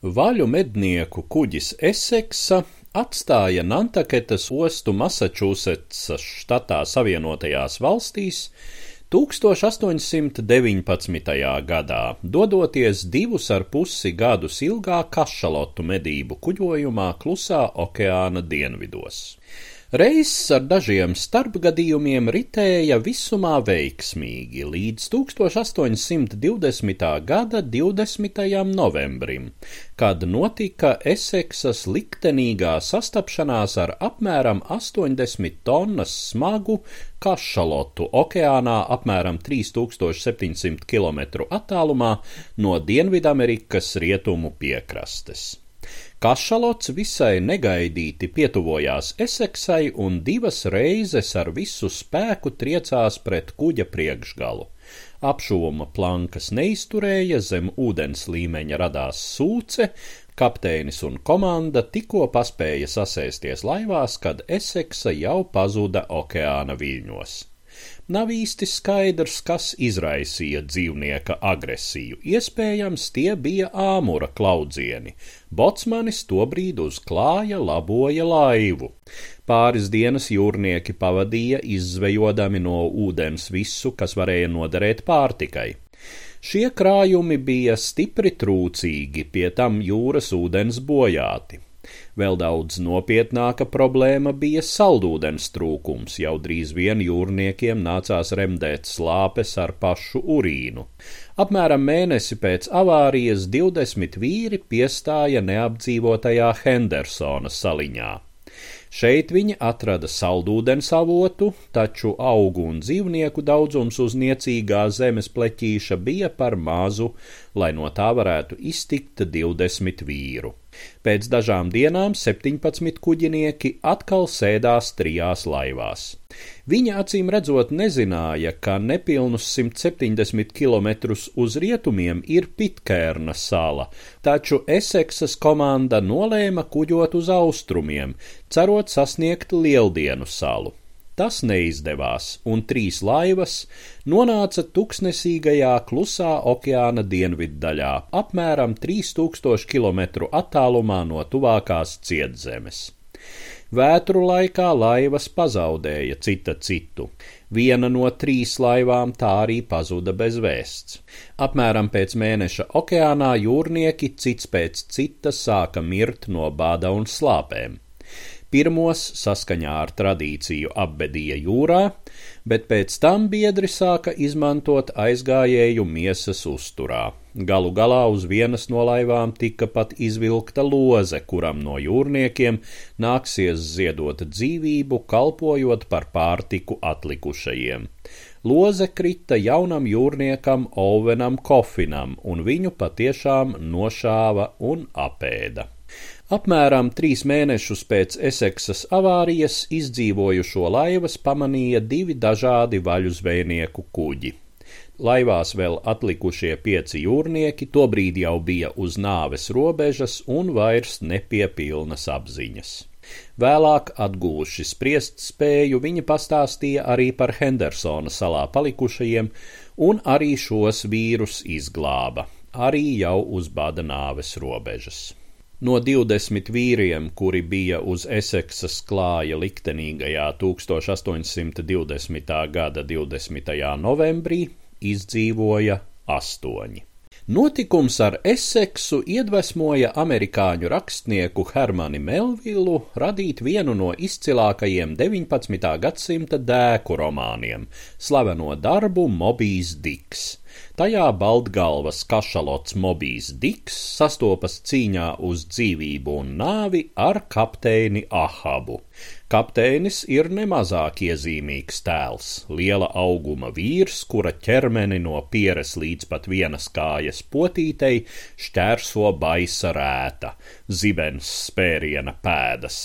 Vaļu mednieku kuģis Eseksa atstāja Nantaketas ostu Masačūsetsas štatā Savienotajās valstīs 1819. gadā, dodoties divus ar pusi gadus ilgā kašalotu medību kuģojumā Klusā okeāna dienvidos. Reiss ar dažiem starpgadījumiem ritēja visumā veiksmīgi līdz 1820. gada 20. novembrim, kad notika Eseksas liktenīgā sastapšanās ar apmēram 80 tonnas smagu kašalotu okeānā apmēram 3700 km attālumā no Dienvidamerikas rietumu piekrastes. Kašalots visai negaidīti pietuvojās Eseksai un divas reizes ar visu spēku triecās pret kuģa priekšgalu. Apšūma plankas neizturēja, zem ūdens līmeņa radās sūce, kapteinis un komanda tikko paspēja sasēsties laivās, kad Eseksa jau pazuda okeāna viļņos. Nav īsti skaidrs, kas izraisīja dzīvnieka agresiju. Iespējams, tie bija āmura klaudzieni. Botsmanis tobrīd uz klāja laboja laivu. Pāris dienas jūrnieki pavadīja izzvejodami no ūdens visu, kas varēja noderēt pārtikai. Šie krājumi bija stipri trūcīgi, pie tam jūras ūdens bojāti. Vēl daudz nopietnāka problēma bija saldūdens trūkums, jau drīz vien jūrniekiem nācās remdēt slāpes ar pašu urīnu. Apmēram mēnesi pēc avārijas 20 vīri piestāja neapdzīvotajā Hendersona saliņā. Šeit viņi atrada saldūdens avotu, taču augu un dzīvnieku daudzums uz niecīgā zemes pleķīša bija par mazu, lai no tā varētu iztikt 20 vīru. Pēc dažām dienām 17 kuģinieki atkal sēdās trijās laivās. Viņa acīm redzot nezināja, ka nepilnus 170 km uz rietumiem ir Pitkērna sala, taču Eseksas komanda nolēma kuģot uz austrumiem, cerot sasniegt Lieldienu salu. Tas neizdevās, un trīs laivas nonāca tuksnesīgajā klusā okeāna dienviddaļā, apmēram 3000 km attālumā no tuvākās cietzemes. Vētru laikā laivas pazaudēja cita citu. Viena no trīs laivām tā arī pazuda bez vēsts. Apmēram pēc mēneša okeānā jūrnieki cits pēc cita sāka mirt no bāda un slāpēm. Pirmos saskaņā ar tradīciju apbedīja jūrā, bet pēc tam biedri sāka izmantot aizgājēju miesas uzturā. Galu galā uz vienas no laivām tika pat izvilkta loze, kuram no jūrniekiem nāksies ziedot dzīvību, kalpojot par pārtiku atlikušajiem. Loze krita jaunam jūrniekam Ovenam Kofinam, un viņu patiešām nošāva un apēda. Apmēram trīs mēnešus pēc Eseksas avārijas izdzīvojušo laivas pamanīja divi dažādi vaļu zvejnieku kuģi. Laivās vēl atlikušie pieci jūrnieki tobrīd jau bija uz nāves robežas un vairs nepiepilnas apziņas. Vēlāk, atguvuši spriest spēju, viņi pastāstīja arī par Hendersona salā palikušajiem, un arī šos vīrus izglāba, arī jau uz bada nāves robežas. No 20 vīriem, kuri bija uz Eseksas klāja liktenīgajā 1820. gada 20. novembrī, izdzīvoja astoņi. Notikums ar Eseksu iedvesmoja amerikāņu rakstnieku Hermani Melvilu radīt vienu no izcilākajiem 19. gadsimta dēku romāniem - slaveno darbu Mobijs Diks. Tajā Baltgalvas kašalots Mobijs Diks sastopas cīņā uz dzīvību un nāvi ar kapteini Ahabu. Kapteinis ir nemazāk iezīmīgs tēls, liela auguma vīrs, kura ķermeni no pieres līdz pat vienas kājas potītei šķērso baisa rēta, zibens spēriena pēdas.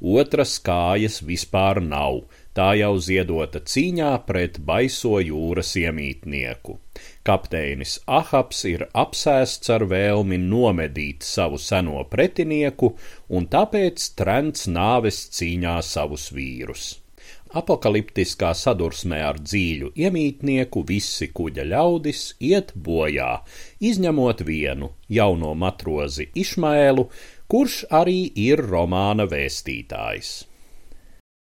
Otras kājas vispār nav, tā jau ziedota cīņā pret baiso jūras iemītnieku. Kapteinis Ahabs ir apsēsts ar vēlmi nomedīt savu seno pretinieku un tāpēc trends nāves cīņā savus vīrus. apakaliptiskā sadursmē ar dzīļu iemītnieku visi kuģa ļaudis iet bojā, izņemot vienu jauno matrozi Išmēlu, kurš arī ir romāna vēstītājs.